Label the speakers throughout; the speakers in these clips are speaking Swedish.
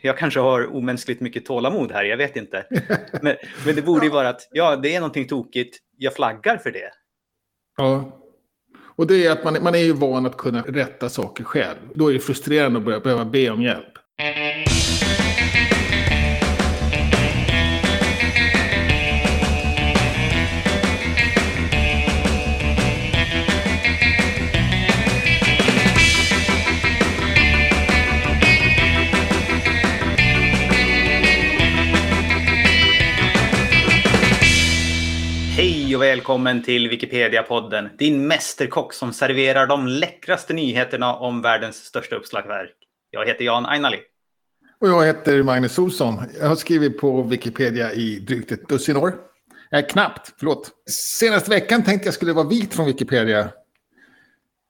Speaker 1: jag kanske har omänskligt mycket tålamod här, jag vet inte. Men, men det borde ju vara att, ja, det är någonting tokigt, jag flaggar för det.
Speaker 2: Ja. Och det är att man, man är ju van att kunna rätta saker själv. Då är det frustrerande att börja, behöva be om hjälp.
Speaker 1: Välkommen till Wikipedia-podden. Din mästerkock som serverar de läckraste nyheterna om världens största uppslagsverk. Jag heter Jan Ainali.
Speaker 2: Och jag heter Magnus Olsson. Jag har skrivit på Wikipedia i drygt ett dussin år. Nej, knappt, förlåt. Senaste veckan tänkte jag skulle vara vit från Wikipedia. Eh,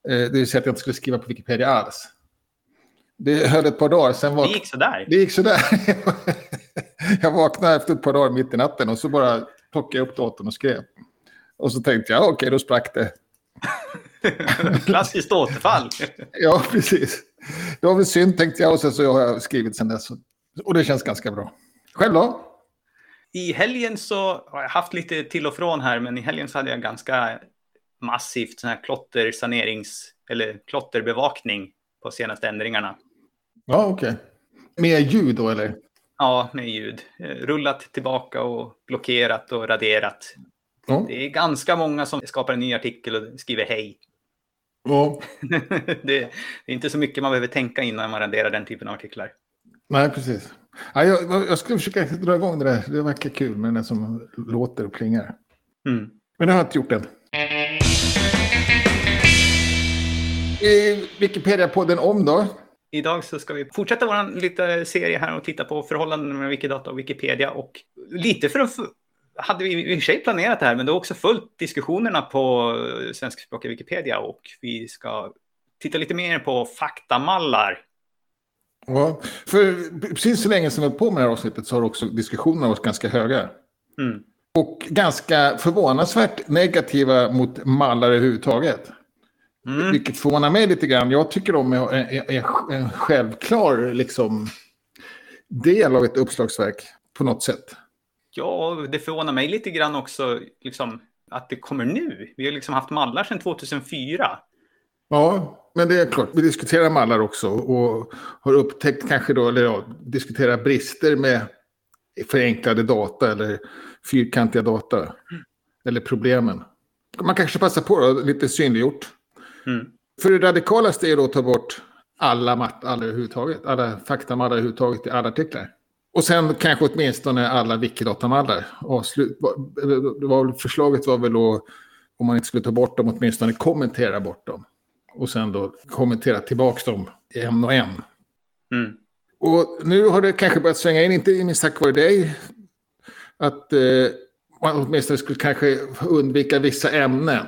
Speaker 2: Det vill säga att jag inte skulle skriva på Wikipedia alls. Det höll ett par dagar, sen var...
Speaker 1: Det gick sådär.
Speaker 2: Det gick sådär. jag vaknade efter ett par dagar mitt i natten och så bara plockade jag upp datorn och skrev. Och så tänkte jag, okej, då sprack det.
Speaker 1: Klassiskt återfall.
Speaker 2: Ja, precis. Det var väl synd tänkte jag och sen så har jag skrivit sen dess. Och det känns ganska bra. Själv då?
Speaker 1: I helgen så har jag haft lite till och från här, men i helgen så hade jag ganska massivt sån här klottersanerings eller klotterbevakning på senaste ändringarna.
Speaker 2: Ja, okej. Med ljud då eller?
Speaker 1: Ja, med ljud. Eh, Rullat tillbaka och blockerat och raderat.
Speaker 2: Ja.
Speaker 1: Det är ganska många som skapar en ny artikel och skriver hej.
Speaker 2: ja.
Speaker 1: det, är inte så mycket man behöver tänka innan man raderar den typen av artiklar.
Speaker 2: Nej, precis. Ja, jag, jag skulle försöka dra igång det där. Det verkar kul med den som låter och klingar.
Speaker 1: Mm.
Speaker 2: Men det har jag inte gjort än. I Wikipedia-podden om då?
Speaker 1: Idag så ska vi fortsätta vår lite serie här och titta på förhållanden mellan Wikidata och Wikipedia. Och lite för att hade vi i och för sig planerat det här, men det har också följt diskussionerna på svenskspråkiga Wikipedia och vi ska titta lite mer på faktamallar.
Speaker 2: Ja, för precis så länge som vi har på med det här avsnittet så har också diskussionerna varit ganska höga.
Speaker 1: Mm.
Speaker 2: Och ganska förvånansvärt negativa mot mallar överhuvudtaget.
Speaker 1: Mm.
Speaker 2: Vilket förvånar mig lite grann. Jag tycker de är, är, är en självklar liksom, del av ett uppslagsverk på något sätt.
Speaker 1: Ja, det förvånar mig lite grann också liksom, att det kommer nu. Vi har liksom haft mallar sedan 2004.
Speaker 2: Ja, men det är klart. Vi diskuterar mallar också och har upptäckt kanske då, eller ja, diskuterar brister med förenklade data eller fyrkantiga data. Eller problemen. Man kanske passar på då, lite synliggjort.
Speaker 1: Mm.
Speaker 2: För det radikalaste är då att ta bort alla överhuvudtaget. Alla faktamallar överhuvudtaget i alla artiklar. Och sen kanske åtminstone alla wikidatamallar. Avslut, det var, väl- förslaget var väl då, om man inte skulle ta bort dem, åtminstone kommentera bort dem. Och sen då kommentera tillbaka dem en och en.
Speaker 1: Mm.
Speaker 2: Och nu har det kanske börjat svänga in, inte minst tack vare dig, att eh, man åtminstone skulle kanske undvika vissa ämnen.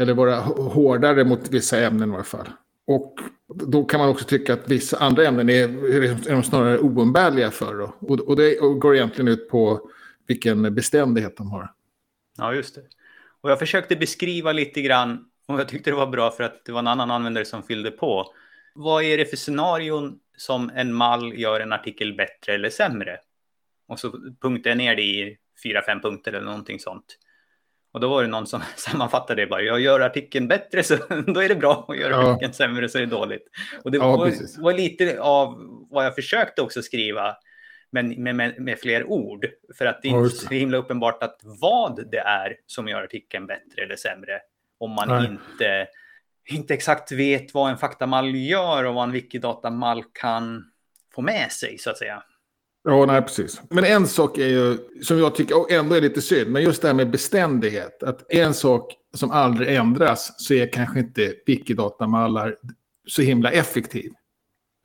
Speaker 2: Eller vara hårdare mot vissa ämnen i alla fall. Och då kan man också tycka att vissa andra ämnen är, är liksom- de snarare oumbärliga för. Då. Och, och det går egentligen ut på vilken beständighet de har.
Speaker 1: Ja, just det. Och jag försökte beskriva lite grann, och jag tyckte det var bra för att det var en annan användare som fyllde på. Vad är det för scenarion som en mall gör en artikel bättre eller sämre? Och så punktade jag ner det i fyra, fem punkter eller någonting sånt. Och då var det någon som sammanfattade det bara, jag gör artikeln bättre så då är det bra och gör
Speaker 2: Ja.
Speaker 1: artikeln sämre så är det dåligt. Och det
Speaker 2: Ja,
Speaker 1: var, var lite av vad jag försökte också skriva, men med, med, med fler ord. För att det är inte så himla uppenbart att vad det är som gör artikeln bättre eller sämre. Om man
Speaker 2: Nej.
Speaker 1: inte, inte exakt vet vad en faktamall gör och vad en wikidata-mall kan få med sig så att säga.
Speaker 2: Ja, nej, precis. Men en sak är ju, som jag tycker och ändå är lite synd, men just det här med beständighet. Att en sak som aldrig ändras så är kanske inte wikidatamallar så himla effektiv.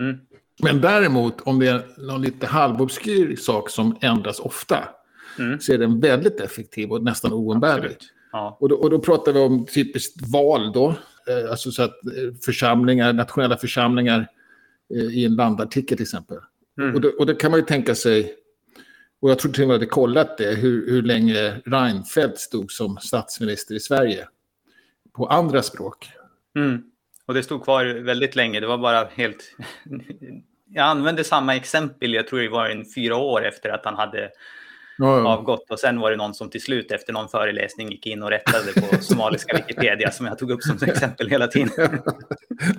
Speaker 1: Mm.
Speaker 2: Men däremot om det är någon lite halvobskyr sak som ändras ofta
Speaker 1: Mm.
Speaker 2: så är den väldigt effektiv och nästan oumbärlig.
Speaker 1: Ja.
Speaker 2: Och då, och då pratar vi om typiskt val då. Eh, alltså så att eh, församlingar, nationella församlingar eh, i en landartikel till exempel.
Speaker 1: Mm.
Speaker 2: Och, då, och då kan man ju tänka sig, och jag tror till och med att hade kollat det, hur, hur länge Reinfeldt stod som statsminister i Sverige. På andra språk.
Speaker 1: Mm. Och det stod kvar väldigt länge. Det var bara helt jag använde samma exempel, jag tror det var en fyra år efter att han hade
Speaker 2: Ja, ja.
Speaker 1: avgått. Och sen var det någon som till slut efter någon föreläsning gick in och rättade på somaliska Wikipedia som jag tog upp som exempel hela tiden.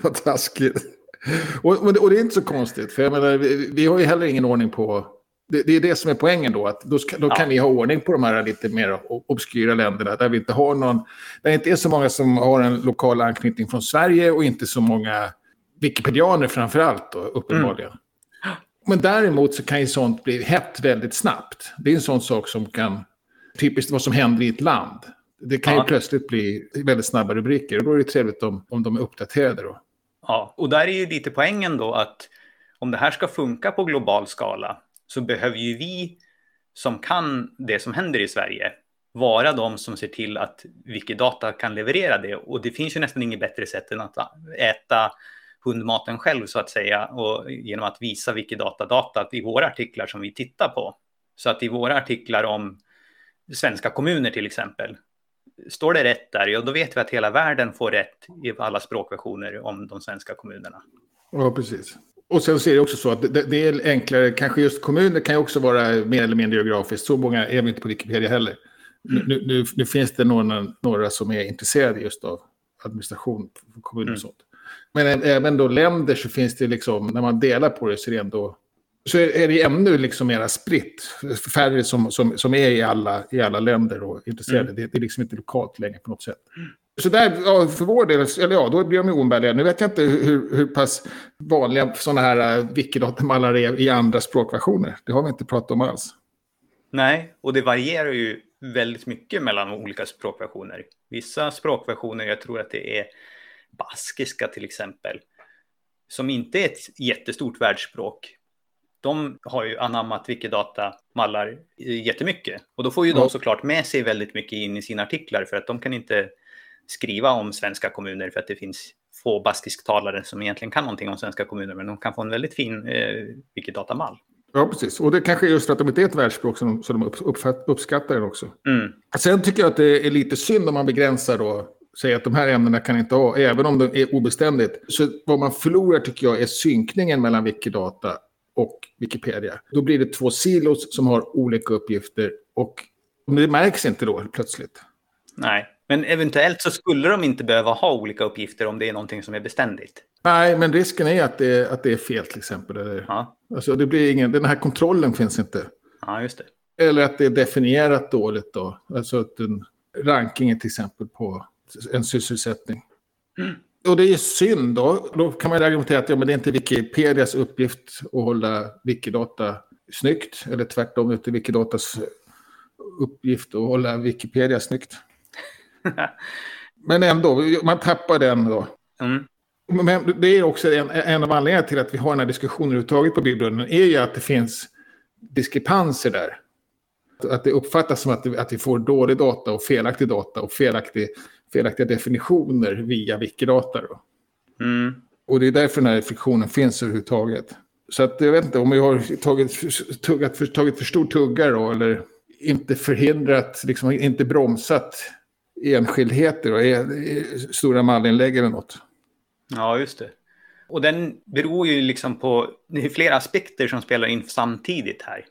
Speaker 2: Vad taskigt. Och, och, det, är inte så konstigt, för jag menar, vi, vi har ju heller ingen ordning på... Det, det är det som är poängen då, att då, ska, då kan
Speaker 1: Ja.
Speaker 2: vi ha ordning på de här lite mer obskyra länderna, där vi inte har någon... Där det inte är så många som har en lokal anknytning från Sverige och inte så många wikipedianer framför allt, då, uppenbarligen. Men däremot så kan ju sånt bli hett väldigt snabbt. Det är en sån sak som kan... Typiskt vad som händer i ett land. Det kan
Speaker 1: Ja.
Speaker 2: ju plötsligt bli väldigt snabba rubriker och då är det trevligt om, om de är uppdaterade då.
Speaker 1: Ja, och där är ju lite poängen då att om det här ska funka på global skala så behöver ju vi som kan det som händer i Sverige vara de som ser till att Wikidata kan leverera det. Och det finns ju nästan inget bättre sätt än att äta hundmaten själv så att säga och genom att visa Wikidata-data i våra artiklar som vi tittar på. Så att i våra artiklar om svenska kommuner till exempel Står det rätt där, ja då vet vi att hela världen får rätt i alla språkversioner om de svenska kommunerna.
Speaker 2: Ja, precis. Och sen så är det också så att det, det är enklare, kanske just kommuner kan ju också vara mer eller mindre geografiskt. Så många är vi inte på Wikipedia heller. Nu, nu, nu, nu finns det några, några som är intresserade just av administration kommuner
Speaker 1: Mm.
Speaker 2: och sånt. Men även då länder så finns det liksom, när man delar på det så är det ändå, så är det ännu liksom mera spritt. Färre som, som, som är i alla, i alla länder och intresserade.
Speaker 1: Mm.
Speaker 2: Det, det är liksom inte lokalt längre på något sätt. Så där, ja, för vår del, eller ja, då blir de ju oumbärliga. Nu vet jag inte hur, hur pass vanliga sådana här uh, wikidatamallar är i andra språkversioner. Det har vi inte pratat om alls.
Speaker 1: Nej, och det varierar ju väldigt mycket mellan olika språkversioner. Vissa språkversioner, jag tror att det är baskiska till exempel, som inte är ett jättestort världsspråk. De har ju anammat Wikidata-mallar jättemycket. Och då får ju
Speaker 2: Ja.
Speaker 1: de såklart med sig väldigt mycket in i sina artiklar för att de kan inte skriva om svenska kommuner för att det finns få baskisktalare som egentligen kan någonting om svenska kommuner, men de kan få en väldigt fin eh, Wikidata-mall.
Speaker 2: Ja, precis. Och det kanske är just för att de inte är ett världsspråk som de, så de upp, uppfatt, uppskattar den också.
Speaker 1: Mm.
Speaker 2: Sen tycker jag att det är lite synd om man begränsar då. Säger att de här ämnena kan inte ha, även om det är obeständigt. Så vad man förlorar tycker jag är synkningen mellan Wikidata och Wikipedia. Då blir det två silos som har olika uppgifter och det märks inte då plötsligt.
Speaker 1: Nej, men eventuellt så skulle de inte behöva ha olika uppgifter om det är någonting som är beständigt.
Speaker 2: Nej, men risken är att det, att det är fel till exempel. Eller,
Speaker 1: Ja,
Speaker 2: alltså, det blir ingen, den här kontrollen finns inte.
Speaker 1: ja just det.
Speaker 2: Eller att det är definierat dåligt då. Alltså att en rankingen till exempel på en sysselsättning. Och det är synd då. Då kan man argumentera att ja, men det är inte Wikipedias uppgift att hålla Wikidata snyggt. Eller tvärtom, det är inte Wikidatas uppgift att hålla Wikipedia snyggt. Men ändå, man tappar den då.
Speaker 1: Mm.
Speaker 2: Men det är också en, en av anledningarna till att vi har den här diskussionen överhuvudtaget på Bibeln är ju att det finns diskrepanser där. Att det uppfattas som att, att vi får dålig data och felaktig data och felaktig, felaktiga definitioner via Wikidata. Då.
Speaker 1: Mm.
Speaker 2: Och det är därför den här friktionen finns överhuvudtaget. Så att jag vet inte om vi har tagit, tuggat för, tagit för stor tugga då, eller inte förhindrat, liksom inte bromsat enskildheter och stora mallinlägg eller något.
Speaker 1: Ja, just det. Och den beror ju liksom på, det är flera aspekter som spelar in samtidigt här.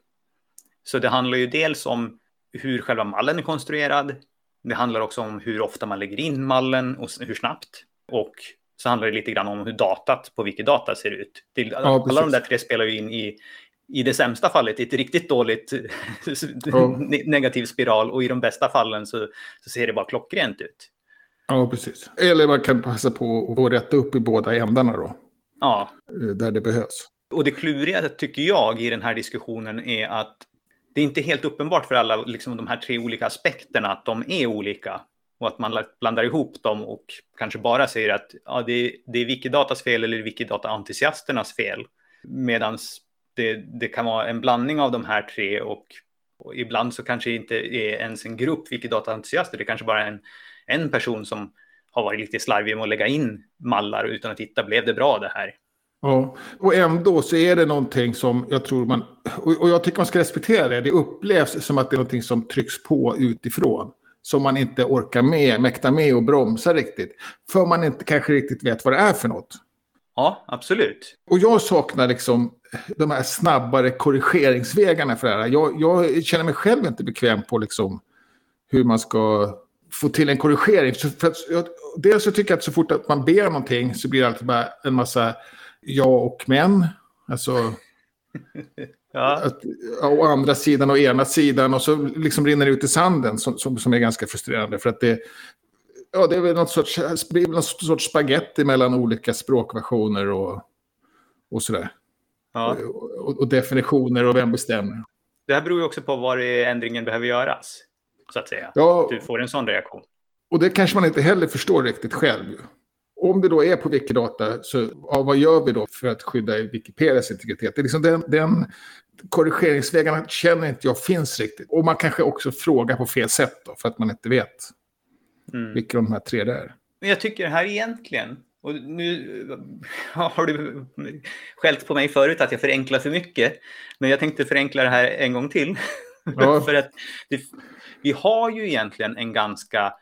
Speaker 1: Så det handlar ju dels om hur själva mallen är konstruerad. Det handlar också om hur ofta man lägger in mallen och hur snabbt. Och så handlar det lite grann om hur datat på Wikidata ser ut. Det, alla
Speaker 2: precis.
Speaker 1: de där tre spelar ju in i, i det sämsta fallet, i ett riktigt dåligt
Speaker 2: Ja.
Speaker 1: ne- negativ spiral. Och i de bästa fallen så, så ser det bara klockrent ut.
Speaker 2: Ja, precis. Eller man kan passa på att rätta upp i båda ändarna då,
Speaker 1: Ja,
Speaker 2: eh, där det behövs.
Speaker 1: Och det kluriga tycker jag i den här diskussionen är att det är inte helt uppenbart för alla liksom, de här tre olika aspekterna att de är olika. Och att man blandar ihop dem och kanske bara säger att ja, det, är, det är Wikidatas fel eller Wikidata-entusiasternas fel. Medan det, det kan vara en blandning av de här tre och, och ibland så kanske det inte är ens en grupp Wikidata-entusiaster. Det kanske bara är en, en person som har varit lite slarvig med att lägga in mallar utan att titta, blev det bra det här?
Speaker 2: Ja, och ändå så är det någonting som jag tror man, och jag tycker man ska respektera det, det upplevs som att det är någonting som trycks på utifrån. Som man inte orkar med, mäktar med och bromsa riktigt. För man inte kanske riktigt vet vad det är för något.
Speaker 1: Ja, absolut.
Speaker 2: Och jag saknar liksom de här snabbare korrigeringsvägarna för det här. Jag, jag känner mig själv inte bekväm på liksom hur man ska få till en korrigering. Så för att, jag, dels så tycker jag att så fort att man ber om någonting så blir det alltid bara en massa ja och men. Alltså... Ja. Att, å andra sidan och ena sidan och så liksom rinner det ut i sanden som, som, som är ganska frustrerande. För att det, ja, det är väl något sorts, något sorts spaghetti mellan olika språkversioner och, och sådär. Ja. Och, och, definitioner och vem bestämmer.
Speaker 1: Det här beror ju också på var ändringen behöver göras. Så att säga. Ja, du får en sån reaktion.
Speaker 2: Och det kanske man inte heller förstår riktigt själv. Om det då är på Wikidata, så ja, vad gör vi då för att skydda Wikipedias integritet? Det är liksom den, den korrigeringsvägarna känner inte jag finns riktigt. Och man kanske också frågar på fel sätt då, för att man inte vet mm. vilka de här tre det är.
Speaker 1: Men jag tycker här egentligen, och nu har du skällt på mig förut att jag förenklar för mycket, men jag tänkte förenkla det här en gång till. Ja. för att det, vi har ju egentligen en ganska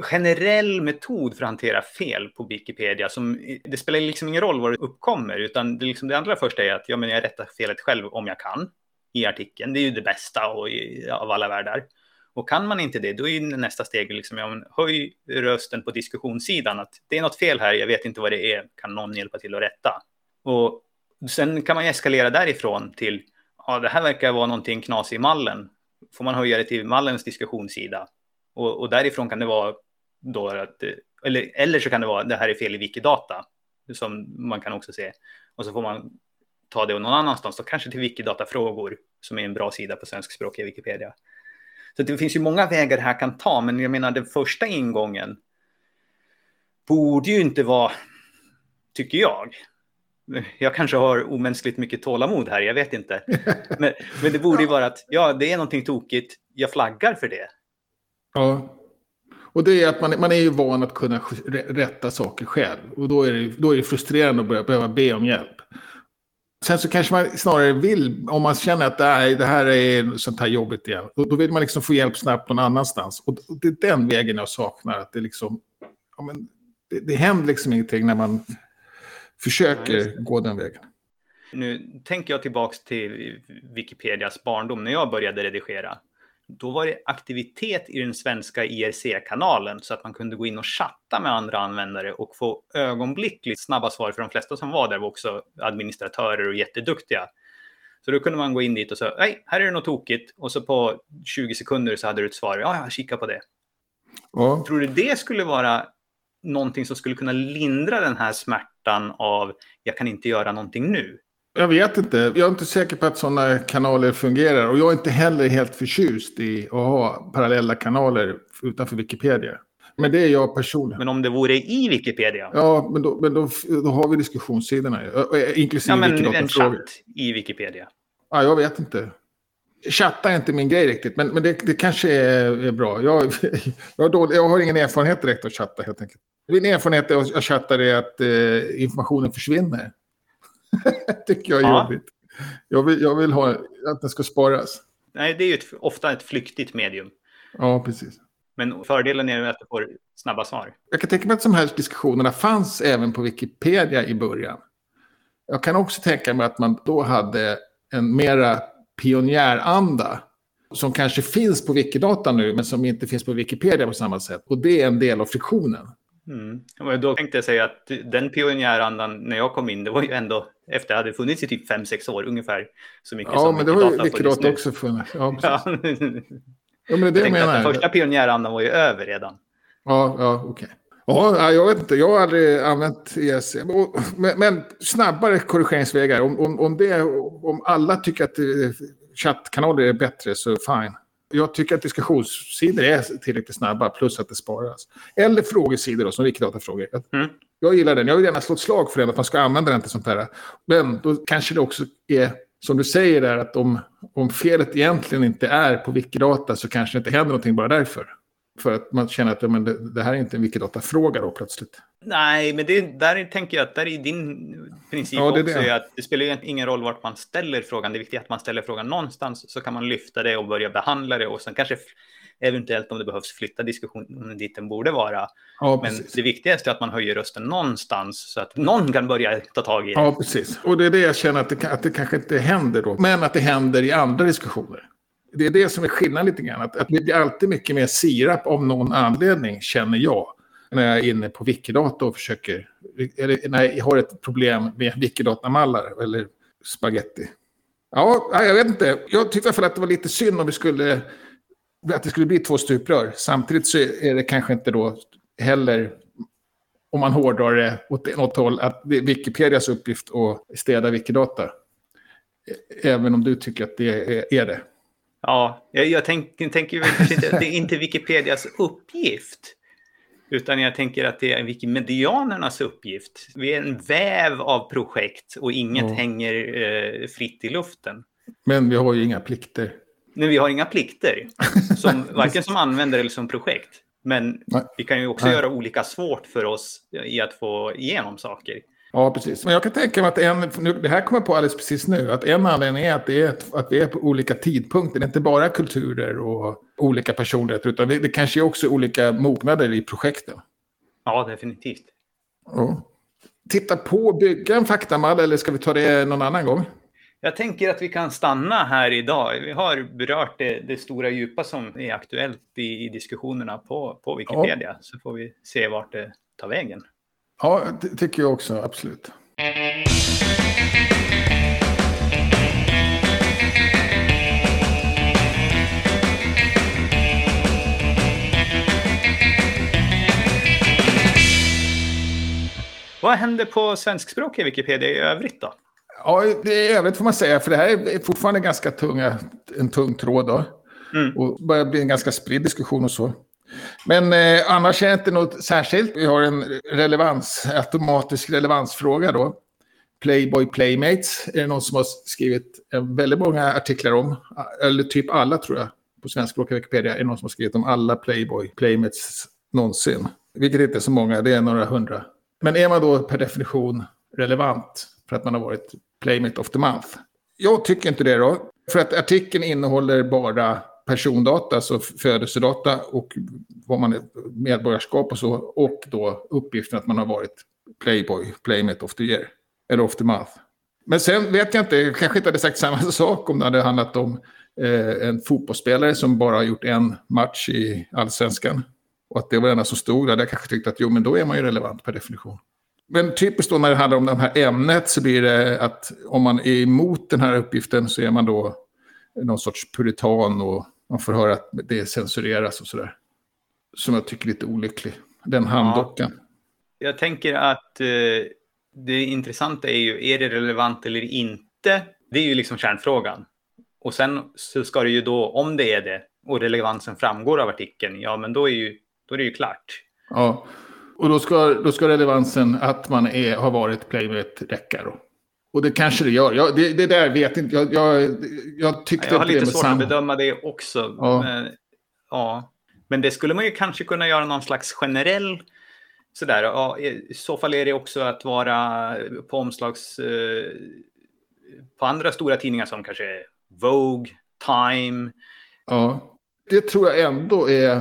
Speaker 1: generell metod för att hantera fel på Wikipedia. Som, det spelar liksom ingen roll var det uppkommer, utan det, liksom, det andra första är att ja, men jag rättar felet själv om jag kan i artikeln. Det är ju det bästa och i, av alla världar. Och kan man inte det, då är nästa steg liksom, ja, men höj rösten på diskussionssidan. Att det är något fel här, jag vet inte vad det är, kan någon hjälpa till att rätta? Och sen kan man eskalera därifrån till, ja, det här verkar vara någonting knas i mallen. Får man höja det till mallens diskussionssida? Och, och därifrån kan det vara då att, eller, eller så kan det vara, det här är fel i Wikidata, som man kan också se. Och så får man ta det någon annanstans, då kanske till Wikidata-frågor, som är en bra sida på svenskspråkiga Wikipedia. Så det finns ju många vägar det här kan ta, men jag menar den första ingången borde ju inte vara, tycker jag, jag kanske har omänskligt mycket tålamod här, jag vet inte. Men, men det borde ju vara att, ja, det är någonting tokigt, jag flaggar för det.
Speaker 2: Ja. Och det är att man, man är ju van att kunna rätta saker själv. Och då är det, då är det frustrerande att börja, behöva be om hjälp. Sen så kanske man snarare vill, om man känner att nej, det här är sånt här jobbigt igen. Då, då vill man liksom få hjälp snabbt någon annanstans. Och det är den vägen jag saknar. Att det, liksom, ja, men, det, det händer liksom ingenting när man försöker ja, gå den vägen.
Speaker 1: Nu tänker jag tillbaka till Wikipedias barndom när jag började redigera då var det aktivitet i den svenska IRC-kanalen så att man kunde gå in och chatta med andra användare och få ögonblickligt snabba svar för de flesta som var där var också administratörer och jätteduktiga. Så då kunde man gå in dit och säga, nej, här är det något tokigt. Och så på 20 sekunder så hade du ett svar, ja, jag kikar på det. Ja. Tror du det skulle vara någonting som skulle kunna lindra den här smärtan av, jag kan inte göra någonting nu?
Speaker 2: Jag vet inte. Jag är inte säker på att sådana kanaler fungerar. Och jag är inte heller helt förtjust i att ha parallella kanaler utanför Wikipedia. Men det är jag personligen.
Speaker 1: Men om det vore i Wikipedia?
Speaker 2: Ja, men då, men då, då har vi diskussionssidorna. Inklusive
Speaker 1: ja, men en chatt i Wikipedia.
Speaker 2: Ja, jag vet inte. Chatta är inte min grej riktigt, men, men det, det kanske är, är bra. Jag, jag, har dålig, jag har ingen erfarenhet direkt av chatta helt enkelt. Min erfarenhet av att chatta är att eh, informationen försvinner. tycker jag är ja. jobbigt. Jag vill, jag vill ha att den ska sparas.
Speaker 1: Nej, det är ju ett, ofta ett flyktigt medium.
Speaker 2: Ja, precis.
Speaker 1: Men fördelen är att du får snabba svar.
Speaker 2: Jag kan tänka mig att de här diskussionerna fanns även på Wikipedia i början. Jag kan också tänka mig att man då hade en mera pionjäranda som kanske finns på Wikidata nu, men som inte finns på Wikipedia på samma sätt. Och det är en del av friktionen.
Speaker 1: Mm. Då tänkte jag säga att den pionjärandan när jag kom in, det var ju ändå efter det hade funnits i typ 5-6 år ungefär. Så mycket
Speaker 2: ja, men det har ju Wikidata också funnits. Ja, ja. ja, men det är det jag menar.
Speaker 1: Den första pionjärandan var ju över redan.
Speaker 2: Ja, ja okej. Okay. Ja, jag vet inte. Jag har aldrig använt ESC. Men, men snabbare korrigeringsvägar. Om, om, om, det, om alla tycker att chattkanaler är bättre så fine. Jag tycker att diskussionssidor är tillräckligt snabba, plus att det sparas. Eller frågesidor då, som Wikidata-frågor. Mm. Jag gillar den. Jag vill gärna slå ett slag för den, att man ska använda den till sånt här. Men då kanske det också är, som du säger där, att om, om felet egentligen inte är på Wikidata så kanske det inte händer någonting bara därför. För att man känner att men det, det här är inte en Wikidata-fråga då plötsligt.
Speaker 1: Nej, men det, där tänker jag att där är din princip
Speaker 2: Ja, det är
Speaker 1: också
Speaker 2: det.
Speaker 1: är att det spelar ingen roll vart man ställer frågan. Det är viktigt att man ställer frågan någonstans så kan man lyfta det och börja behandla det och sen kanske eventuellt om det behövs flytta diskussionen dit den borde vara.
Speaker 2: Ja,
Speaker 1: Men det viktigaste är att man höjer rösten någonstans så att någon kan börja ta tag i det.
Speaker 2: Ja, precis. Och det är det jag känner att det, att det kanske inte händer då. Men att det händer i andra diskussioner. Det är det som är skillnaden lite grann. Att, att det blir alltid mycket mer sirap av någon anledning, känner jag. När jag är inne på Wikidata och försöker... Eller när jag har ett problem med Wikidata-mallar eller spaghetti. Ja, jag vet inte. Jag tyckte i alla fall att det var lite synd om vi skulle... Att det skulle bli två stuprör. Samtidigt så är det kanske inte då heller om man hårdrar det åt något håll, att det är Wikipedias uppgift att städa Wikidata. Även om du tycker att det är det.
Speaker 1: Ja, jag, jag tänker, kanske inte att det är inte Wikipedias uppgift. Utan jag tänker att det är Wikimedianernas uppgift. Vi är en väv av projekt och inget
Speaker 2: Ja.
Speaker 1: hänger eh, fritt i luften.
Speaker 2: Men vi har ju inga plikter.
Speaker 1: Men vi har inga plikter, som, varken som användare eller som projekt. Men
Speaker 2: Nej.
Speaker 1: vi kan ju också
Speaker 2: Nej.
Speaker 1: göra olika svårt för oss i att få igenom saker.
Speaker 2: Ja, precis. Men jag kan tänka mig att en, nu, det här kommer jag på alldeles precis nu, att en anledning är att, det är att vi är på olika tidpunkter. Det är inte bara kulturer och olika personligheter, utan det, det kanske är också olika mognader i projekten.
Speaker 1: Ja, definitivt.
Speaker 2: Ja. Titta på, bygga en faktamall, eller ska vi ta det någon annan gång?
Speaker 1: Jag tänker att vi kan stanna här idag. Vi har berört det, det stora djupa som är aktuellt i, i diskussionerna på, på Wikipedia. Så får vi se vart det tar vägen.
Speaker 2: Ja, det tycker jag också, absolut.
Speaker 1: Vad händer på svenskspråkiga Wikipedia i övrigt då?
Speaker 2: Ja, det är övrigt får man säga, för det här är fortfarande ganska tunga, en tung tråd då.
Speaker 1: Mm.
Speaker 2: Och börjar bli en ganska spridd diskussion och så. Men eh, annars är det inte något särskilt. Vi har en relevans, automatisk relevansfråga då. Playboy Playmates är det någon som har skrivit eh, väldigt många artiklar om. Eh, eller typ alla tror jag. På svenskspråkiga Wikipedia är det någon som har skrivit om alla Playboy Playmates någonsin. Vilket inte är så många, det är några hundra. Men är man då per definition relevant för att man har varit Playmate of the Month? Jag tycker inte det då. För att artikeln innehåller bara persondata, alltså födelsedata och vad man är, medborgarskap och så. Och då uppgiften att man har varit Playboy, Playmate of the Year. Eller of the Month. Men sen vet jag inte, jag kanske inte hade sagt samma sak om det hade handlat om eh, en fotbollsspelare som bara har gjort en match i allsvenskan. Och att det var det enda som stod där. Där kanske tyckte att jo, men då är man ju relevant per definition. Men typiskt då när det handlar om det här ämnet så blir det att om man är emot den här uppgiften så är man då någon sorts puritan och man får höra att det censureras och sådär. Som jag tycker är lite olycklig. Den handdockan.
Speaker 1: Jag tänker att eh, det intressanta är ju, är det relevant eller inte? Det är ju liksom kärnfrågan. Och sen så ska det ju då, om det är det, och relevansen framgår av artikeln, ja men då är, ju, då är det ju klart.
Speaker 2: Ja. Och då ska, då ska relevansen att man är, har varit playmate räcka då. Och det kanske det gör. Jag, det, det där vet inte jag. Jag, jag tyckte
Speaker 1: Jag har lite svårt att bedöma det också.
Speaker 2: Ja.
Speaker 1: Men, ja. men det skulle man ju kanske kunna göra någon slags generell sådär. Ja, I så fall är det också att vara på omslags... Eh, på andra stora tidningar som kanske Vogue, Time,
Speaker 2: Ja. Det tror jag ändå är...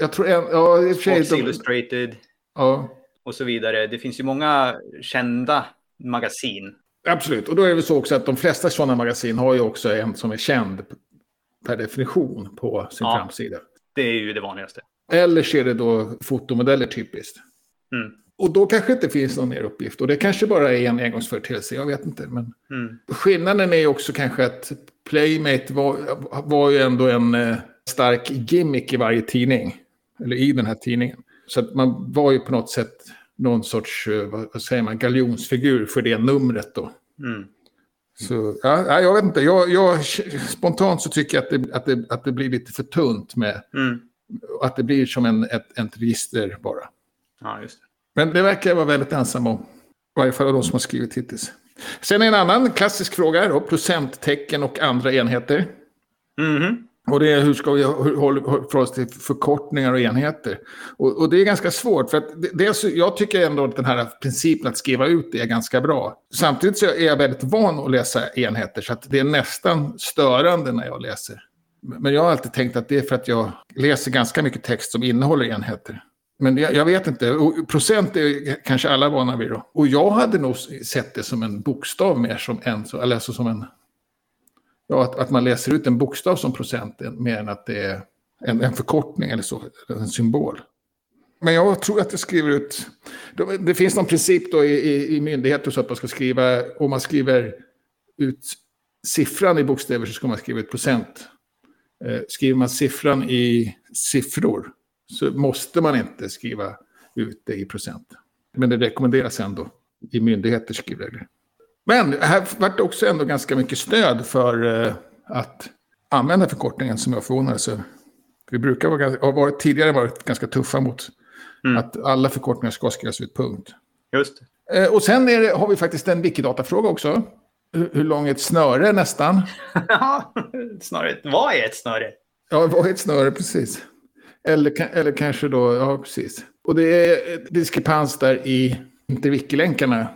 Speaker 2: Jag tror en, ja, i
Speaker 1: Sports
Speaker 2: de-
Speaker 1: Illustrated
Speaker 2: Ja,
Speaker 1: och så vidare. Det finns ju många kända magasin.
Speaker 2: Absolut. Och då är det så också att de flesta sådana magasin har ju också en som är känd per definition på sin
Speaker 1: Ja.
Speaker 2: framsida.
Speaker 1: Det är ju det vanligaste.
Speaker 2: Eller så är det då fotomodeller typiskt.
Speaker 1: Mm.
Speaker 2: Och då kanske inte finns någon mer uppgift. Och det kanske bara är en engångsföreteelse, jag vet inte. Men
Speaker 1: Mm.
Speaker 2: skillnaden är ju också kanske att Playmate var, var ju ändå en eh, stark gimmick i varje tidning. Eller i den här tidningen. Så att man var ju på något sätt någon sorts, eh, vad, vad säger man, galjonsfigur för det numret då.
Speaker 1: Mm.
Speaker 2: Så, ja, ja, jag vet inte, jag, jag, spontant så tycker jag att det, att, det, att det blir lite för tunt med,
Speaker 1: Mm.
Speaker 2: att det blir som en, ett, ett register bara.
Speaker 1: Ja, just det.
Speaker 2: Men det verkar jag vara väldigt ensam om. I varje fall av de som har skrivit hittills. Sen en annan klassisk fråga då, procenttecken och andra enheter.
Speaker 1: Mhm.
Speaker 2: Och det är hur ska vi förhålla oss till förkortningar och enheter. Och, och, det är ganska svårt, för att dels, jag tycker ändå att den här principen att skriva ut det är ganska bra. Samtidigt så är jag väldigt van att läsa enheter, så att det är nästan störande när jag läser. Men jag har alltid tänkt att det är för att jag läser ganska mycket text som innehåller enheter. Men jag, jag vet inte, och procent är kanske alla vana vid då. Och jag hade nog sett det som en bokstav mer som en, eller alltså som en ja, att, att man läser ut en bokstav som procent mer än att det är en, en förkortning eller så, en symbol. Men jag tror att det skriver ut... Det finns någon princip då i, i, i myndigheter så att man ska skriva... Om man skriver ut siffran i bokstäver så ska man skriva ut procent. Eh, skriver man siffran i siffror så måste man inte skriva ut det i procent. Men det rekommenderas ändå i myndigheters skrivregler. Men här vart det också ändå ganska mycket stöd för eh, att använda förkortningen som jag förvånades över. Vi brukar vara, har varit, tidigare varit ganska tuffa mot mm. att alla förkortningar ska skrivas ut punkt.
Speaker 1: Just
Speaker 2: det. Eh, och sen det, har vi faktiskt en Wikidata-fråga också. Hur, hur lång är ett snöre nästan?
Speaker 1: Ja, snöret. Vad är ett snöre?
Speaker 2: Ja, vad är ett snöre, precis. Eller, eller kanske då, ja precis. Och det är diskrepans där i interwiki-länkarna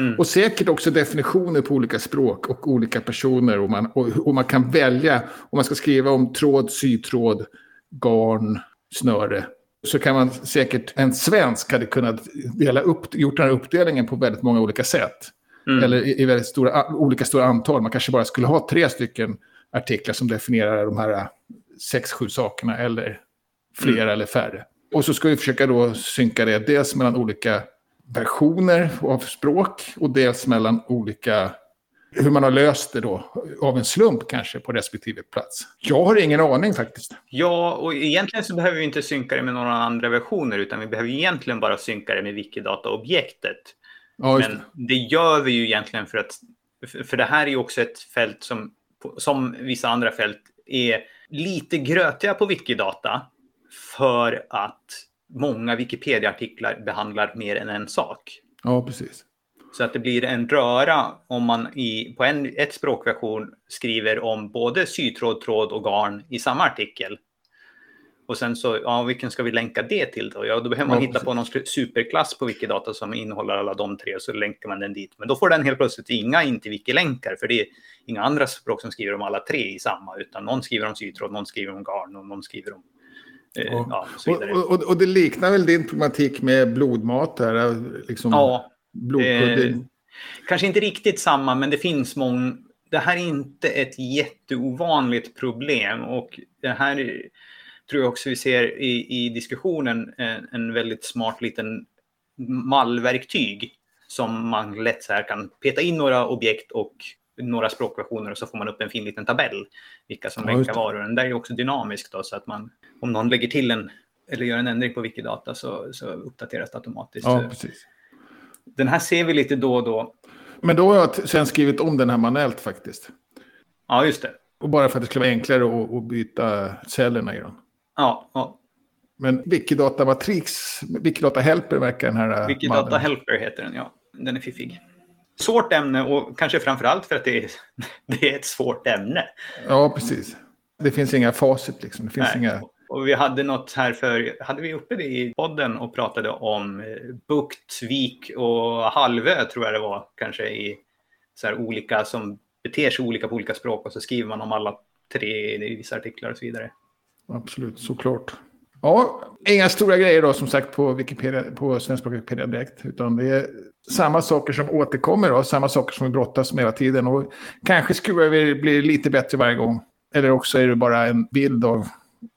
Speaker 2: Mm. Och säkert också definitioner på olika språk och olika personer. Och man, och, och man kan välja om man ska skriva om tråd, sytråd, garn, snöre. Så kan man säkert, en svensk hade kunnat dela upp, gjort den här uppdelningen på väldigt många olika sätt. Mm. Eller i, i väldigt stora, olika stora antal. Man kanske bara skulle ha tre stycken artiklar som definierar de här sex, sju sakerna. Eller fler mm. eller färre. Och så ska vi försöka då synka det dels mellan olika versioner av språk och dels mellan olika hur man har löst det då, av en slump kanske, på respektive plats. Jag har ingen aning faktiskt.
Speaker 1: Ja, och egentligen så behöver vi inte synka det med några andra versioner, utan vi behöver egentligen bara synka det med Wikidata-objektet. Ja, Men det. gör vi ju egentligen för att, för det här är ju också ett fält som, som vissa andra fält, är lite grötiga på Wikidata för att många Wikipedia-artiklar behandlar mer än en sak.
Speaker 2: Ja, precis.
Speaker 1: Så att det blir en röra om man i, på en ett språkversion skriver om både sytråd, tråd och garn i samma artikel. Och sen så, ja, vilken ska vi länka det till då? Ja, då behöver man ja, hitta precis. på någon superklass på Wikidata som innehåller alla de tre, och så länkar man den dit. Men då får den helt plötsligt inga inte-wiki-länkar, för det är inga andra språk som skriver om alla tre i samma, utan någon skriver om sytråd, någon skriver om garn och någon skriver om
Speaker 2: Eh, ja, och, och, och, det liknar väl din problematik med blodmat? Här, liksom
Speaker 1: ja, eh, kanske inte riktigt samma, men det finns många. Det här är inte ett jätteovanligt problem och det här tror jag också vi ser i, i diskussionen en, en väldigt smart liten mallverktyg som man lätt så här kan peta in några objekt och några språkversioner och så får man upp en fin liten tabell vilka som ja, länkar var. Och den där är också dynamisk då så att man om någon lägger till en eller gör en ändring på Wikidata så, så uppdateras det automatiskt.
Speaker 2: Ja, precis.
Speaker 1: Den här ser vi lite då och då.
Speaker 2: Men då har jag sen skrivit om den här manuellt faktiskt.
Speaker 1: Ja, just det.
Speaker 2: Och bara för att det skulle vara enklare att, att byta cellerna i dem.
Speaker 1: Ja, ja.
Speaker 2: Men Wikidata Matrix, Wikidata Helper verkar den här...
Speaker 1: Wikidata mannen. Helper heter den, ja. Den är fiffig svårt ämne och kanske framförallt för att det är, det är ett svårt ämne.
Speaker 2: Ja, precis. Det finns inga facit liksom. Det finns Nej. inga...
Speaker 1: Och vi hade något här för, hade vi uppe det i podden och pratade om eh, bukt, vik och halvö tror jag det var kanske i så här olika som beter sig olika på olika språk och så skriver man om alla tre i vissa artiklar och så vidare.
Speaker 2: Absolut, såklart. Ja, inga stora grejer då som sagt på Wikipedia, på svenska Wikipedia direkt. Utan det är samma saker som återkommer och samma saker som vi brottas med hela tiden. Och kanske skulle vi bli lite bättre varje gång. Eller också är det bara en bild av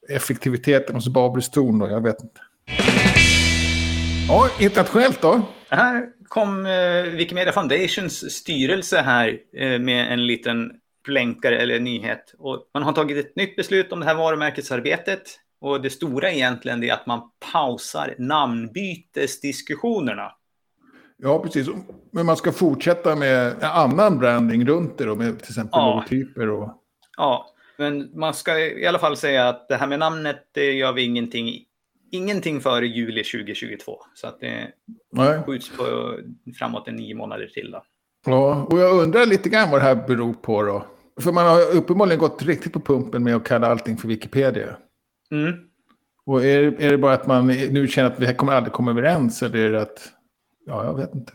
Speaker 2: effektiviteten hos Babels torn då, jag vet inte. Ja, internationellt då?
Speaker 1: Här kom eh, Wikimedia Foundations styrelse här eh, med en liten blänkare eller nyhet. Och man har tagit ett nytt beslut om det här varumärkesarbetet. Och det stora egentligen är att man pausar namnbytesdiskussionerna.
Speaker 2: Ja, precis. Men man ska fortsätta med annan branding runt det då, med till exempel ja. logotyper och...
Speaker 1: Ja, men man ska i alla fall säga att det här med namnet, det gör vi ingenting, ingenting före juli 2022. Så att det Nej. skjuts på framåt en nio månader till då.
Speaker 2: Ja, och jag undrar lite grann vad det här beror på då. För man har uppenbarligen gått riktigt på pumpen med att kalla allting för Wikipedia.
Speaker 1: Mm.
Speaker 2: Och är, är det bara att man nu känner att vi kommer aldrig komma överens eller är det att... Ja, jag vet inte.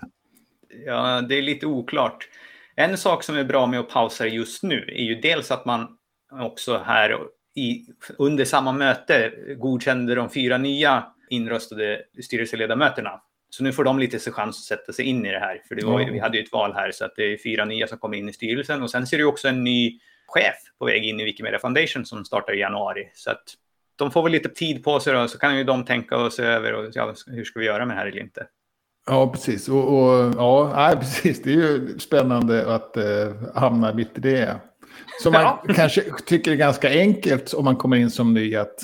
Speaker 1: Ja, det är lite oklart. En sak som är bra med att pausa just nu är ju dels att man också här i, under samma möte godkände de fyra nya inröstade styrelseledamöterna. Så nu får de lite chans att sätta sig in i det här. För det var, vi hade ju ett val här så att det är fyra nya som kommer in i styrelsen. Och sen ser det också en ny chef på väg in i Wikimedia Foundation som startar i januari. Så att de får väl lite tid på sig då, så kan ju de tänka och se över och, ja, hur ska vi göra med det här eller inte.
Speaker 2: Ja, precis. Och, och ja, nej, precis. Det är ju spännande att eh, hamna mitt i det. Som man ja. kanske tycker är ganska enkelt om man kommer in som ny att,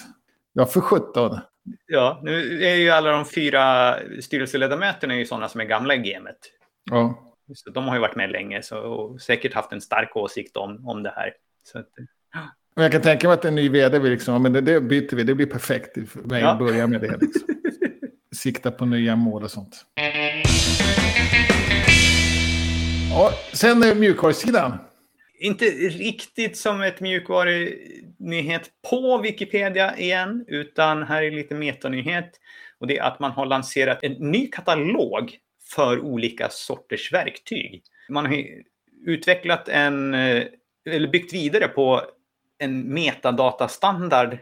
Speaker 2: ja för sjutton.
Speaker 1: Ja, nu är ju alla de fyra styrelseledamöterna ju sådana som är gamla i gamet.
Speaker 2: Ja.
Speaker 1: Så de har ju varit med länge så, och säkert haft en stark åsikt om, om det här. Så att,
Speaker 2: jag kan tänka mig att en ny vd vill liksom, men det, det byter vi, det blir perfekt för mig ja. att börja med det. Liksom. Sikta på nya mål och sånt. Ja, sen är mjukvarusidan.
Speaker 1: Inte riktigt som ett mjukvarunyhet på Wikipedia igen, utan här är lite metanyhet. Och det är att man har lanserat en ny katalog för olika sorters verktyg. Man har utvecklat en, eh, eller byggt vidare på en metadatastandard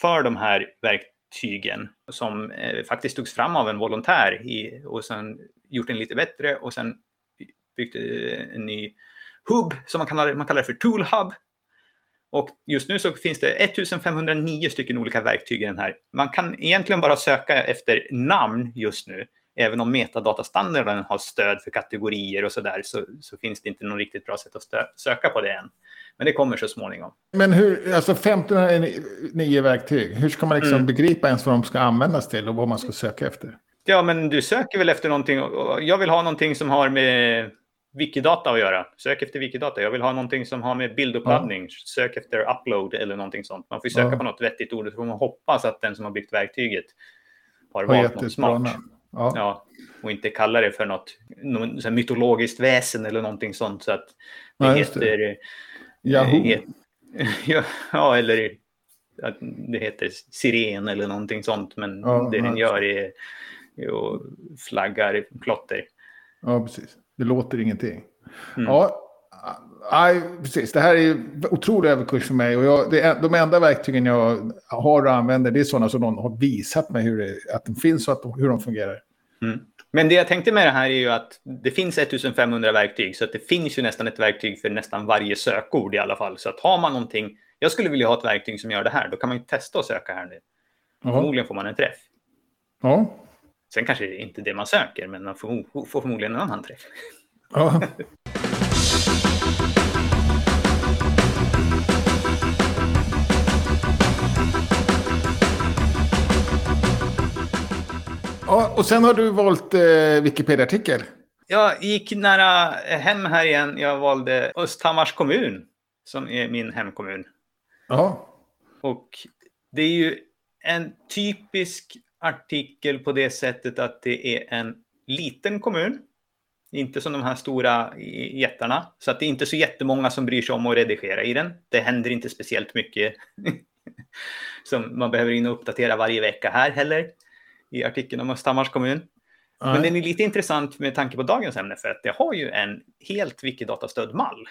Speaker 1: för de här verktygen som eh, faktiskt togs fram av en volontär i, och sen gjort den lite bättre och sen byggt eh, en ny hub som man kallar, man kallar för Tool Hub. Och just nu så finns det 1509 stycken olika verktyg i den här. Man kan egentligen bara söka efter namn just nu. Även om metadatastandarden har stöd för kategorier och så där så, så finns det inte något riktigt bra sätt att söka på det än. Men det kommer så småningom.
Speaker 2: Men hur, alltså 1509 verktyg, hur ska man liksom mm. begripa ens vad de ska användas till och vad man ska söka efter?
Speaker 1: Ja, men du söker väl efter någonting. Jag vill ha någonting som har med Wikidata att göra. Sök efter Wikidata. Jag vill ha någonting som har med bilduppladdning. Ja. Sök efter upload eller någonting sånt. Man får söka ja. på något vettigt ord. Så får man hoppas att den som har byggt verktyget har valt något smart. Ja. ja. Och inte kalla det för något, något mytologiskt väsen eller någonting sånt. Så att det ja, heter...
Speaker 2: Yahoo. Het,
Speaker 1: ja, eller att det heter siren eller någonting sånt. Men ja, det den gör är, är att flaggar klotter.
Speaker 2: Ja, precis. Det låter ingenting. Mm. Ja, Nej, precis. Det här är otrolig överkurs för mig. Och jag, det, de enda verktygen jag har och använder det är sådana som någon har visat mig hur det, att de finns och att, hur de fungerar.
Speaker 1: Mm. Men det jag tänkte med det här är ju att det finns 1500 verktyg så att det finns ju nästan ett verktyg för nästan varje sökord i alla fall. Så att har man någonting, jag skulle vilja ha ett verktyg som gör det här, då kan man ju testa att söka här nu. Aha. Förmodligen får man en träff.
Speaker 2: Ja.
Speaker 1: Sen kanske det är inte det man söker, men man får, får förmodligen en annan träff.
Speaker 2: Ja. Ja, och sen har du valt eh, Wikipedia-artikel.
Speaker 1: Jag gick nära hem här igen. Jag valde Östhammars kommun som är min hemkommun.
Speaker 2: Ja.
Speaker 1: Och det är ju en typisk artikel på det sättet att det är en liten kommun. Inte som de här stora jättarna. Så att det är inte så jättemånga som bryr sig om att redigera i den. Det händer inte speciellt mycket som man behöver in och uppdatera varje vecka här heller i artikeln om Östhammars kommun. Nej. Men den är lite intressant med tanke på dagens ämne för att det har ju en helt Wikidata-stödd mall.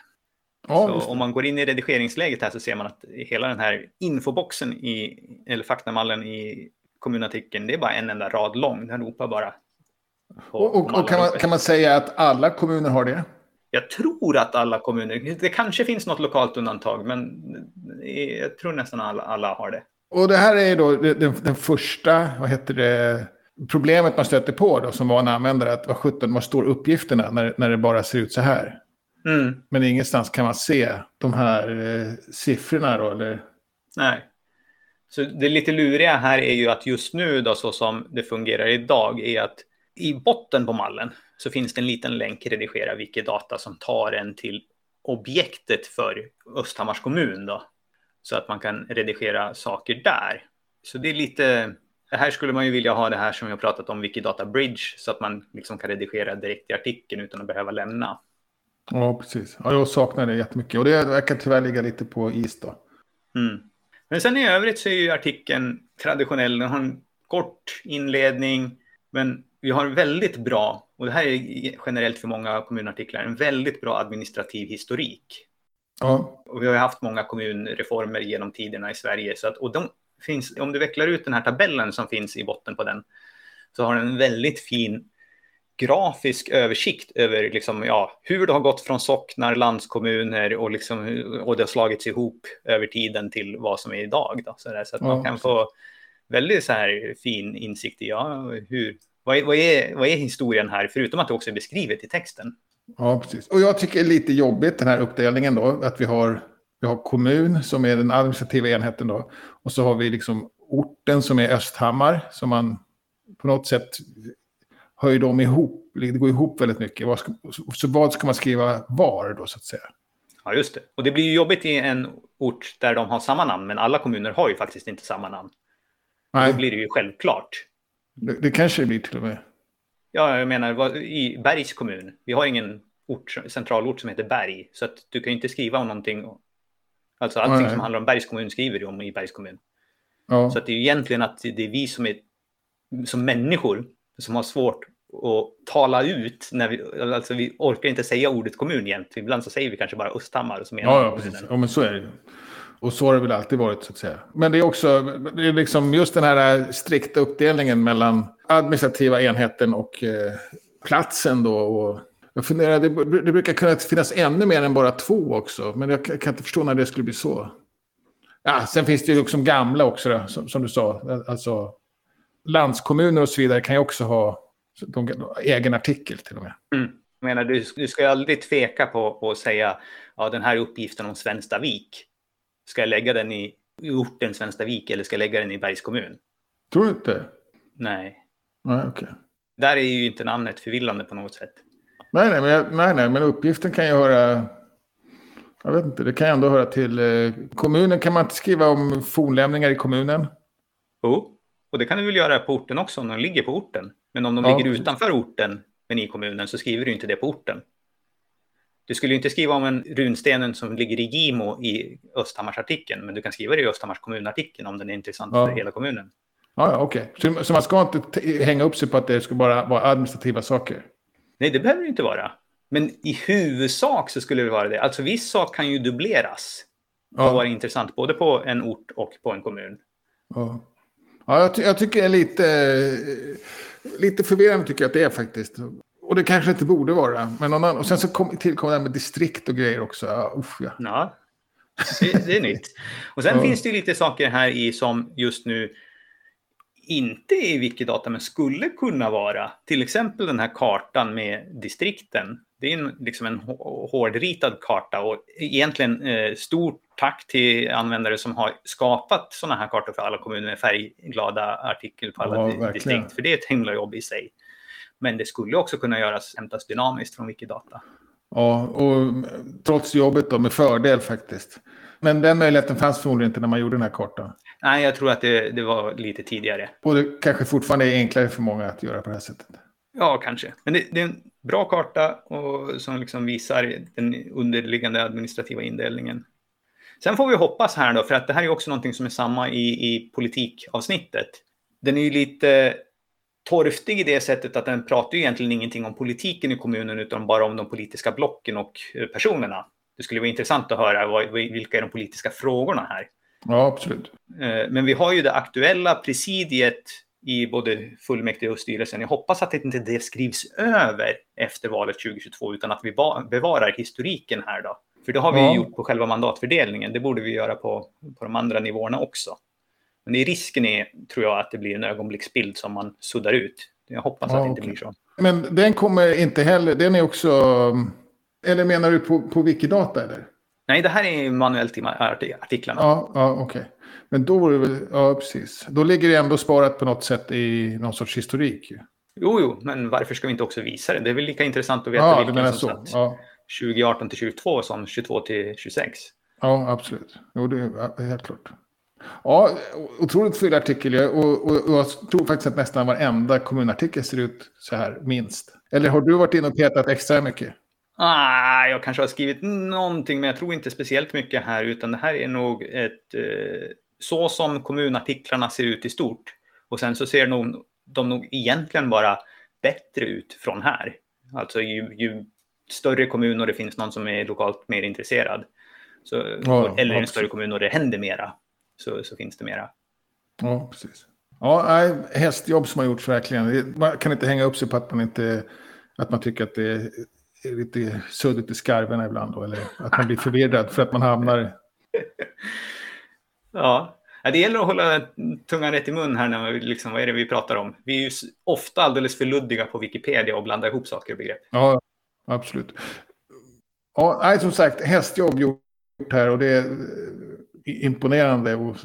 Speaker 1: Ja, så om man går in i redigeringsläget här så ser man att hela den här infoboxen i, eller faktamallen i kommunartikeln, det är bara en enda rad lång. Den ropar bara.
Speaker 2: Och, och, och kan, man, kan man säga att alla kommuner har det?
Speaker 1: Jag tror att alla kommuner, det kanske finns något lokalt undantag, men jag tror nästan alla, alla har det.
Speaker 2: Och det här är då den, den första, vad heter det, problemet man stöter på då som van användare. Att vad sjutton, var står uppgifterna när, när det bara ser ut så här?
Speaker 1: Mm.
Speaker 2: Men ingenstans kan man se de här eh, siffrorna då, eller?
Speaker 1: Nej. Så det lite luriga här är ju att just nu då så som det fungerar idag är att i botten på mallen så finns det en liten länk redigera Wikidata som tar en till objektet för Östhammars kommun då. Så att man kan redigera saker där. Så det är lite, här skulle man ju vilja ha det här som jag pratat om, Wikidata Bridge, så att man liksom kan redigera direkt i artikeln utan att behöva lämna.
Speaker 2: Ja, precis. Ja, jag saknar det jättemycket. Och det verkar tyvärr ligga lite på is då.
Speaker 1: Mm. Men sen i övrigt så är ju artikeln traditionell. Den har en kort inledning, men vi har väldigt bra, och det här är generellt för många kommunartiklar, en väldigt bra administrativ historik.
Speaker 2: Ja.
Speaker 1: Och vi har haft många kommunreformer genom tiderna i Sverige. Så att, och de finns, om du vecklar ut den här tabellen som finns i botten på den, så har den en väldigt fin grafisk översikt över liksom, ja, hur det har gått från socknar, landskommuner och, liksom, och det har slagits ihop över tiden till vad som är idag. Då, så, där, så att ja, man kan få väldigt så här fin insikt i ja, hur, vad, är, vad, är, vad är historien här, förutom att det också är beskrivet i texten.
Speaker 2: Ja, precis. Och jag tycker det är lite jobbigt den här uppdelningen då, att vi har, vi har kommun som är den administrativa enheten då, och så har vi liksom orten som är Östhammar, som man på något sätt hör de ihop, det går ihop väldigt mycket. Så vad ska man skriva var då så att säga?
Speaker 1: Ja, just det. Och det blir ju jobbigt i en ort där de har samma namn, men alla kommuner har ju faktiskt inte samma namn. Nej. Då blir det ju självklart.
Speaker 2: Det, det kanske det blir till och med.
Speaker 1: Ja, jag menar i Bergs kommun. Vi har ingen ort, centralort som heter Berg, så att du kan ju inte skriva om någonting. Alltså allting Nej. som handlar om Bergs kommun skriver du om i Bergs kommun. Ja. Så att det är ju egentligen att det är vi som är som människor som har svårt att tala ut. När vi, alltså vi orkar inte säga ordet kommun jämt. Ibland så säger vi kanske bara Östhammar.
Speaker 2: Menar ja, ja, precis. ja, men så är det och så har det väl alltid varit så att säga. Men det är också det är liksom just den här strikta uppdelningen mellan administrativa enheten och eh, platsen då. Och jag funderar, det, det brukar kunna finnas ännu mer än bara två också. Men jag kan inte förstå när det skulle bli så. Ja, sen finns det ju liksom gamla också, då, som, som, du sa. Alltså landskommuner och så vidare kan ju också ha de, egen artikel till och med.
Speaker 1: Mm. Jag menar, du, du ska ju aldrig tveka på, på att säga ja, den här uppgiften om Svenstavik. Ska jag lägga den i, orten Svenstavik eller ska jag lägga den i Bergs kommun?
Speaker 2: Tror du inte?
Speaker 1: Nej.
Speaker 2: Nej, okej. Okay.
Speaker 1: Där är ju inte namnet förvillande på något sätt.
Speaker 2: Nej, nej, men, nej, nej, men uppgiften kan ju höra... Jag vet inte, det kan ju ändå höra till eh, kommunen. Kan man inte skriva om fornlämningar i kommunen?
Speaker 1: Jo. Och det kan du väl göra på orten också om de ligger på orten. Men om de ja. ligger utanför orten, men i kommunen, så skriver du inte det på orten. Du skulle inte skriva om en runstenen som ligger i Gimo i Östhammarsartikeln, men du kan skriva det i Östhammars kommunartikeln om den är intressant ja. för hela kommunen.
Speaker 2: Ja, ja okej. Okay. Så, så, man ska inte hänga upp sig på att det ska bara vara administrativa saker?
Speaker 1: Nej, det behöver det inte vara. Men i huvudsak så skulle det vara det. Alltså viss sak kan ju dubbleras och vara intressant både på en ort och på en kommun.
Speaker 2: Ja. Ja, jag, ty jag, tycker det är lite, lite förvirrande tycker jag att det är faktiskt. Och det kanske inte borde vara. Men någon annan, och sen så kom, tillkom det här med distrikt och grejer också. Ja, usch, ja.
Speaker 1: ja det, det, är nytt. Och sen ja. finns det lite saker här i som just nu inte är i Wikidata men skulle kunna vara. Till exempel den här kartan med distrikten. Det är en, liksom en hårdritad karta och egentligen eh, stort tack till användare som har skapat sådana här kartor för alla kommuner med färgglada artikel på alla ja, distrikt. För det är ett himla jobb i sig. Men det skulle också kunna göras, hämtas dynamiskt från Wikidata.
Speaker 2: Ja, och trots jobbet då med fördel faktiskt. Men den möjligheten fanns förmodligen inte när man gjorde den här kartan.
Speaker 1: Nej, jag tror att det, det var lite tidigare.
Speaker 2: Och det kanske fortfarande är enklare för många att göra på det här sättet.
Speaker 1: Ja, kanske. Men det, det är en bra karta och som liksom visar den underliggande administrativa indelningen. Sen får vi hoppas här då, för att det här är också någonting som är samma i, i politikavsnittet. Den är ju lite torftig i det sättet att den pratar ju egentligen ingenting om politiken i kommunen utan bara om de politiska blocken och eh, personerna. Det skulle vara intressant att höra vad, vilka är de politiska frågorna här.
Speaker 2: Ja, absolut.
Speaker 1: Eh, men vi har ju det aktuella presidiet i både fullmäktige och styrelsen. Jag hoppas att inte det skrivs över efter valet 2022 utan att vi bevarar historiken här då. För det har vi ja. gjort på själva mandatfördelningen. Det borde vi göra på, på de andra nivåerna också. Men det är risken är, tror jag, att det blir en ögonblicksbild som man suddar ut. Jag hoppas ja, att det inte okay. blir så.
Speaker 2: Men den kommer inte heller, den är också... Eller menar du på, på Wikidata eller?
Speaker 1: Nej, det här är manuellt i artiklarna.
Speaker 2: Ja, ja okej. Okay. Men då vore det ja precis. Då ligger det ändå sparat på något sätt i någon sorts historik.
Speaker 1: Jo, jo, men varför ska vi inte också visa det? Det är väl lika intressant att veta ja, vilken som så. satt ja. 2018 till 22 som 22 till 26.
Speaker 2: Ja, absolut. Jo, det är helt klart. Ja, otroligt fyllig artikel. Och, och, och, jag tror faktiskt att nästan varenda kommunartikel ser ut så här, minst. Eller har du varit inne och petat extra mycket?
Speaker 1: Ah, jag kanske har skrivit någonting, men jag tror inte speciellt mycket här, utan det här är nog ett eh, så som kommunartiklarna ser ut i stort. Och sen så ser nog, de nog egentligen bara bättre ut från här. Alltså ju, ju större kommun och det finns någon som är lokalt mer intresserad. Så, ja, eller en större kommun och det händer mera. Så, så finns det mera.
Speaker 2: Ja, precis. Ja, hästjobb som har gjorts verkligen. Man kan inte hänga upp sig på att man inte att man tycker att det är lite suddigt i skarvarna ibland då, eller att man blir förvirrad för att man hamnar...
Speaker 1: Ja, det gäller att hålla tungan rätt i mun här när vi liksom, vad är det vi pratar om? Vi är ju ofta alldeles för luddiga på Wikipedia och blandar ihop saker och begrepp.
Speaker 2: Ja, absolut. Ja, nej, som sagt, hästjobb gjort här och det imponerande och,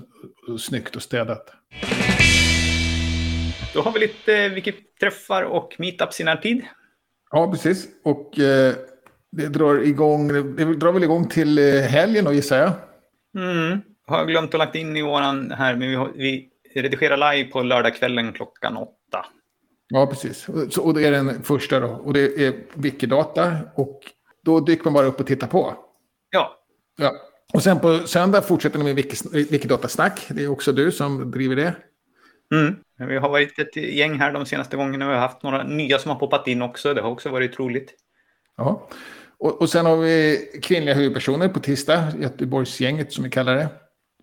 Speaker 2: och snyggt och städat.
Speaker 1: Då har vi lite Wiki-träffar och meetups i närtid.
Speaker 2: Ja, precis. Och eh, det drar igång, det drar väl igång till eh, helgen då gissar jag.
Speaker 1: Mm. Har jag glömt att lagt in i våran här, men vi, vi redigerar live på lördagskvällen klockan åtta.
Speaker 2: Ja, precis. Så, och det är den första då. Och det är Wikidata. Och då dyker man bara upp och tittar på.
Speaker 1: Ja.
Speaker 2: ja. Och sen på söndag fortsätter ni med Wikidata-snack. Det är också du som driver det.
Speaker 1: Mm. Vi har varit ett gäng här de senaste gångerna. Vi har haft några nya som har poppat in också. Det har också varit roligt.
Speaker 2: Ja. Och, och sen har vi kvinnliga huvudpersoner på tisdag. Göteborgsgänget som vi kallar det.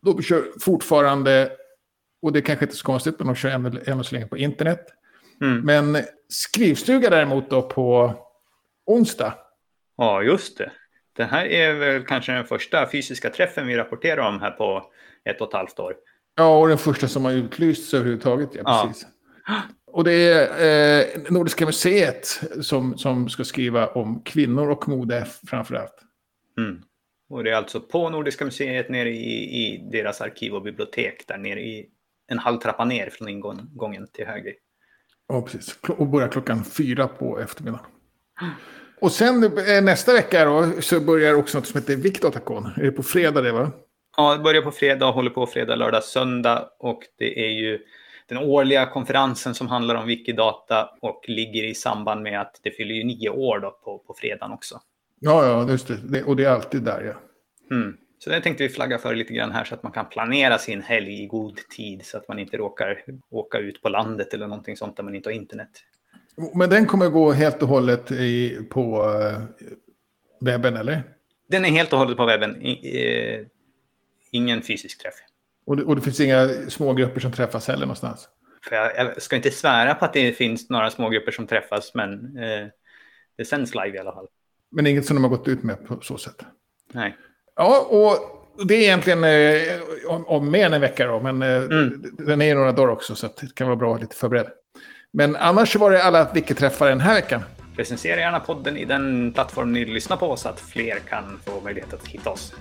Speaker 2: De kör fortfarande, och det är kanske inte så konstigt, men de kör ännu, ännu så länge på internet. Mm. Men skrivstuga däremot då på onsdag.
Speaker 1: Ja, just det. Det här är väl kanske den första fysiska träffen vi rapporterar om här på ett och ett halvt år.
Speaker 2: Ja, och den första som har utlysts överhuvudtaget. Ja, precis. Ja. Och det är eh, Nordiska museet som, som ska skriva om kvinnor och mode framför allt.
Speaker 1: Mm. Och det är alltså på Nordiska museet nere i, i deras arkiv och bibliotek där nere i en halv trappa ner från ingången till höger.
Speaker 2: Ja, precis. Och börjar klockan fyra på eftermiddagen. Och sen eh, nästa vecka då, så börjar också något som heter Vikdatacon. Är det på fredag det va?
Speaker 1: Ja, det börjar på fredag och håller på fredag, lördag, söndag. Och det är ju den årliga konferensen som handlar om Wikidata och ligger i samband med att det fyller ju nio år då på, på fredagen också.
Speaker 2: Ja, ja, just det. Och det är alltid där, ja.
Speaker 1: Mm. Så det tänkte vi flagga för lite grann här så att man kan planera sin helg i god tid så att man inte råkar åka ut på landet eller någonting sånt där man inte har internet.
Speaker 2: Men den kommer gå helt och hållet i, på uh, webben, eller?
Speaker 1: Den är helt och hållet på webben. I, uh, ingen fysisk träff.
Speaker 2: Och det, och det finns inga smågrupper som träffas heller någonstans?
Speaker 1: För jag, jag, ska inte svära på att det finns några smågrupper som träffas, men uh, det sänds live i alla fall.
Speaker 2: Men inget som de har gått ut med på så sätt?
Speaker 1: Nej.
Speaker 2: Ja, och det är egentligen eh, om, om mer än en vecka då, men eh, mm. den är några dagar också så det kan vara bra att vara lite förberedd. Men annars var det alla Wiki-träffar den här veckan.
Speaker 1: Recensera gärna podden i den plattform ni lyssnar på så att fler kan få möjlighet att hitta oss.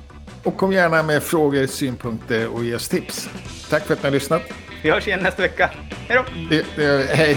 Speaker 2: Och kom gärna med frågor, synpunkter och ge oss tips. Tack för att ni har lyssnat.
Speaker 1: Vi hörs igen nästa vecka. Hej då!
Speaker 2: hej!